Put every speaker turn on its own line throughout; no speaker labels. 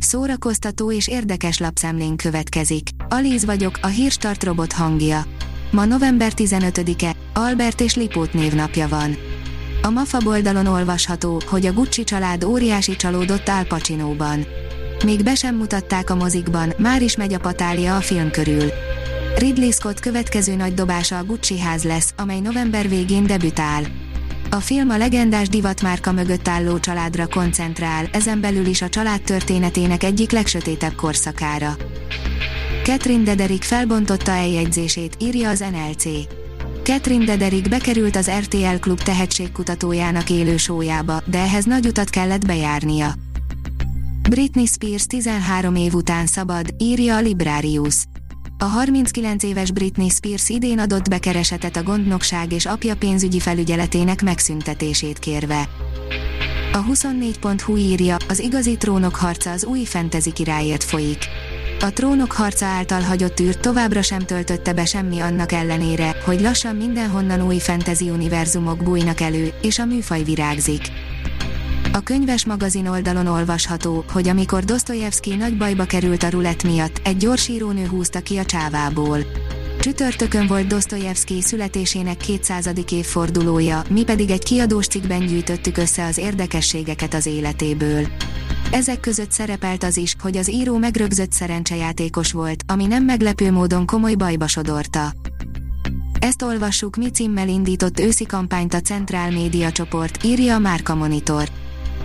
Szórakoztató és érdekes lapszemlén következik. Alíz vagyok, a hírstart robot hangja. Ma november 15-e, Albert és Lipót névnapja van. A MAFA oldalon olvasható, hogy a Gucci család óriási csalódott Al Pacinoban. Még be sem mutatták a mozikban, már is megy a patália a film körül. Ridley Scott következő nagy dobása a Gucci ház lesz, amely november végén debütál. A film a legendás divatmárka mögött álló családra koncentrál, ezen belül is a család történetének egyik legsötétebb korszakára. Catherine Dederik felbontotta eljegyzését, írja az NLC. Catherine Dederik bekerült az RTL Klub tehetségkutatójának élő sójába, de ehhez nagy utat kellett bejárnia. Britney Spears 13 év után szabad, írja a Librarius. A 39 éves Britney Spears idén adott bekeresetet a gondnokság és apja pénzügyi felügyeletének megszüntetését kérve. A 24.hu írja, az igazi trónok harca az új fantasy királyért folyik. A trónok harca által hagyott űrt továbbra sem töltötte be semmi annak ellenére, hogy lassan mindenhonnan új fantasy univerzumok bújnak elő, és a műfaj virágzik. A könyves magazin oldalon olvasható, hogy amikor Dostoyevsky nagy bajba került a rulett miatt, egy gyorsírónő húzta ki a csávából. Csütörtökön volt Dostoyevsky születésének 200. évfordulója, mi pedig egy kiadós cikkben gyűjtöttük össze az érdekességeket az életéből. Ezek között szerepelt az is, hogy az író megrögzött szerencsejátékos volt, ami nem meglepő módon komoly bajba sodorta. Ezt olvassuk mi címmel indított őszi kampányt a Centrál Média csoport, írja a Márka Monitor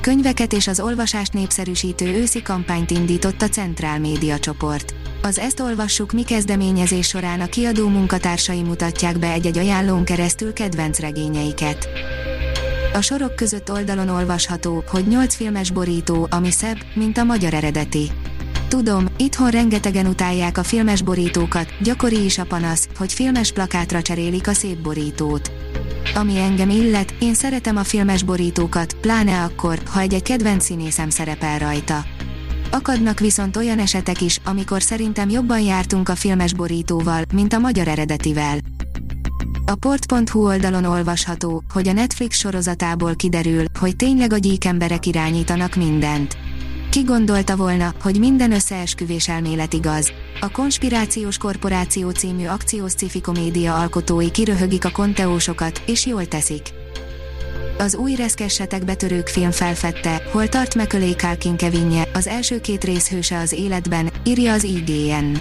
könyveket és az olvasást népszerűsítő őszi kampányt indított a Centrál Média csoport. Az Ezt olvassuk mi kezdeményezés során a kiadó munkatársai mutatják be egy-egy ajánlón keresztül kedvenc regényeiket. A sorok között oldalon olvasható, hogy 8 filmes borító, ami szebb, mint a magyar eredeti. Tudom, itthon rengetegen utálják a filmes borítókat, gyakori is a panasz, hogy filmes plakátra cserélik a szép borítót. Ami engem illet, én szeretem a filmes borítókat, pláne akkor, ha egy-egy kedvenc színészem szerepel rajta. Akadnak viszont olyan esetek is, amikor szerintem jobban jártunk a filmes borítóval, mint a magyar eredetivel. A port.hu oldalon olvasható, hogy a Netflix sorozatából kiderül, hogy tényleg a gyík emberek irányítanak mindent. Ki gondolta volna, hogy minden összeesküvés elmélet igaz? A Konspirációs Korporáció című akciós cifi alkotói kiröhögik a konteósokat, és jól teszik. Az új reszkessetek betörők film felfedte, hol tart Macaulay Culkin Kevinje, az első két rész hőse az életben, írja az IGN.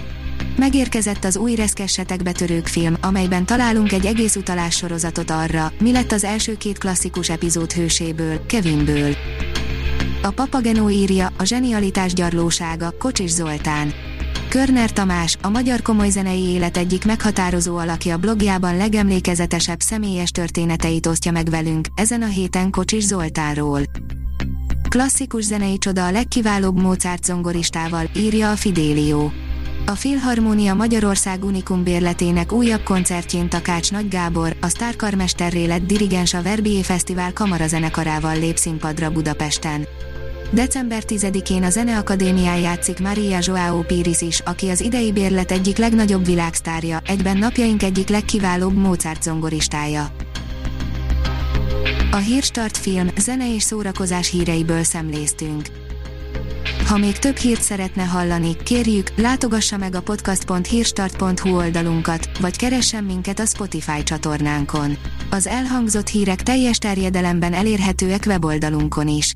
Megérkezett az új reszkessetek betörők film, amelyben találunk egy egész utalás sorozatot arra, mi lett az első két klasszikus epizód hőséből, Kevinből. A Papagenó írja, a zsenialitás gyarlósága, Kocsis Zoltán. Körner Tamás, a magyar komoly zenei élet egyik meghatározó alakja blogjában legemlékezetesebb személyes történeteit osztja meg velünk, ezen a héten Kocsis Zoltánról. Klasszikus zenei csoda a legkiválóbb Mozart zongoristával, írja a Fidélió. A Filharmónia Magyarország Unikum bérletének újabb koncertjén Takács Nagy Gábor, a sztárkarmesterré lett dirigens a Verbié Fesztivál kamarazenekarával lép színpadra Budapesten. December 10-én a Zeneakadémián játszik Maria Joao Pires is, aki az idei bérlet egyik legnagyobb világsztárja, egyben napjaink egyik legkiválóbb Mozart zongoristája. A Hírstart film, zene és szórakozás híreiből szemléztünk. Ha még több hírt szeretne hallani, kérjük, látogassa meg a podcast.hírstart.hu oldalunkat, vagy keressen minket a Spotify csatornánkon. Az elhangzott hírek teljes terjedelemben elérhetőek weboldalunkon is.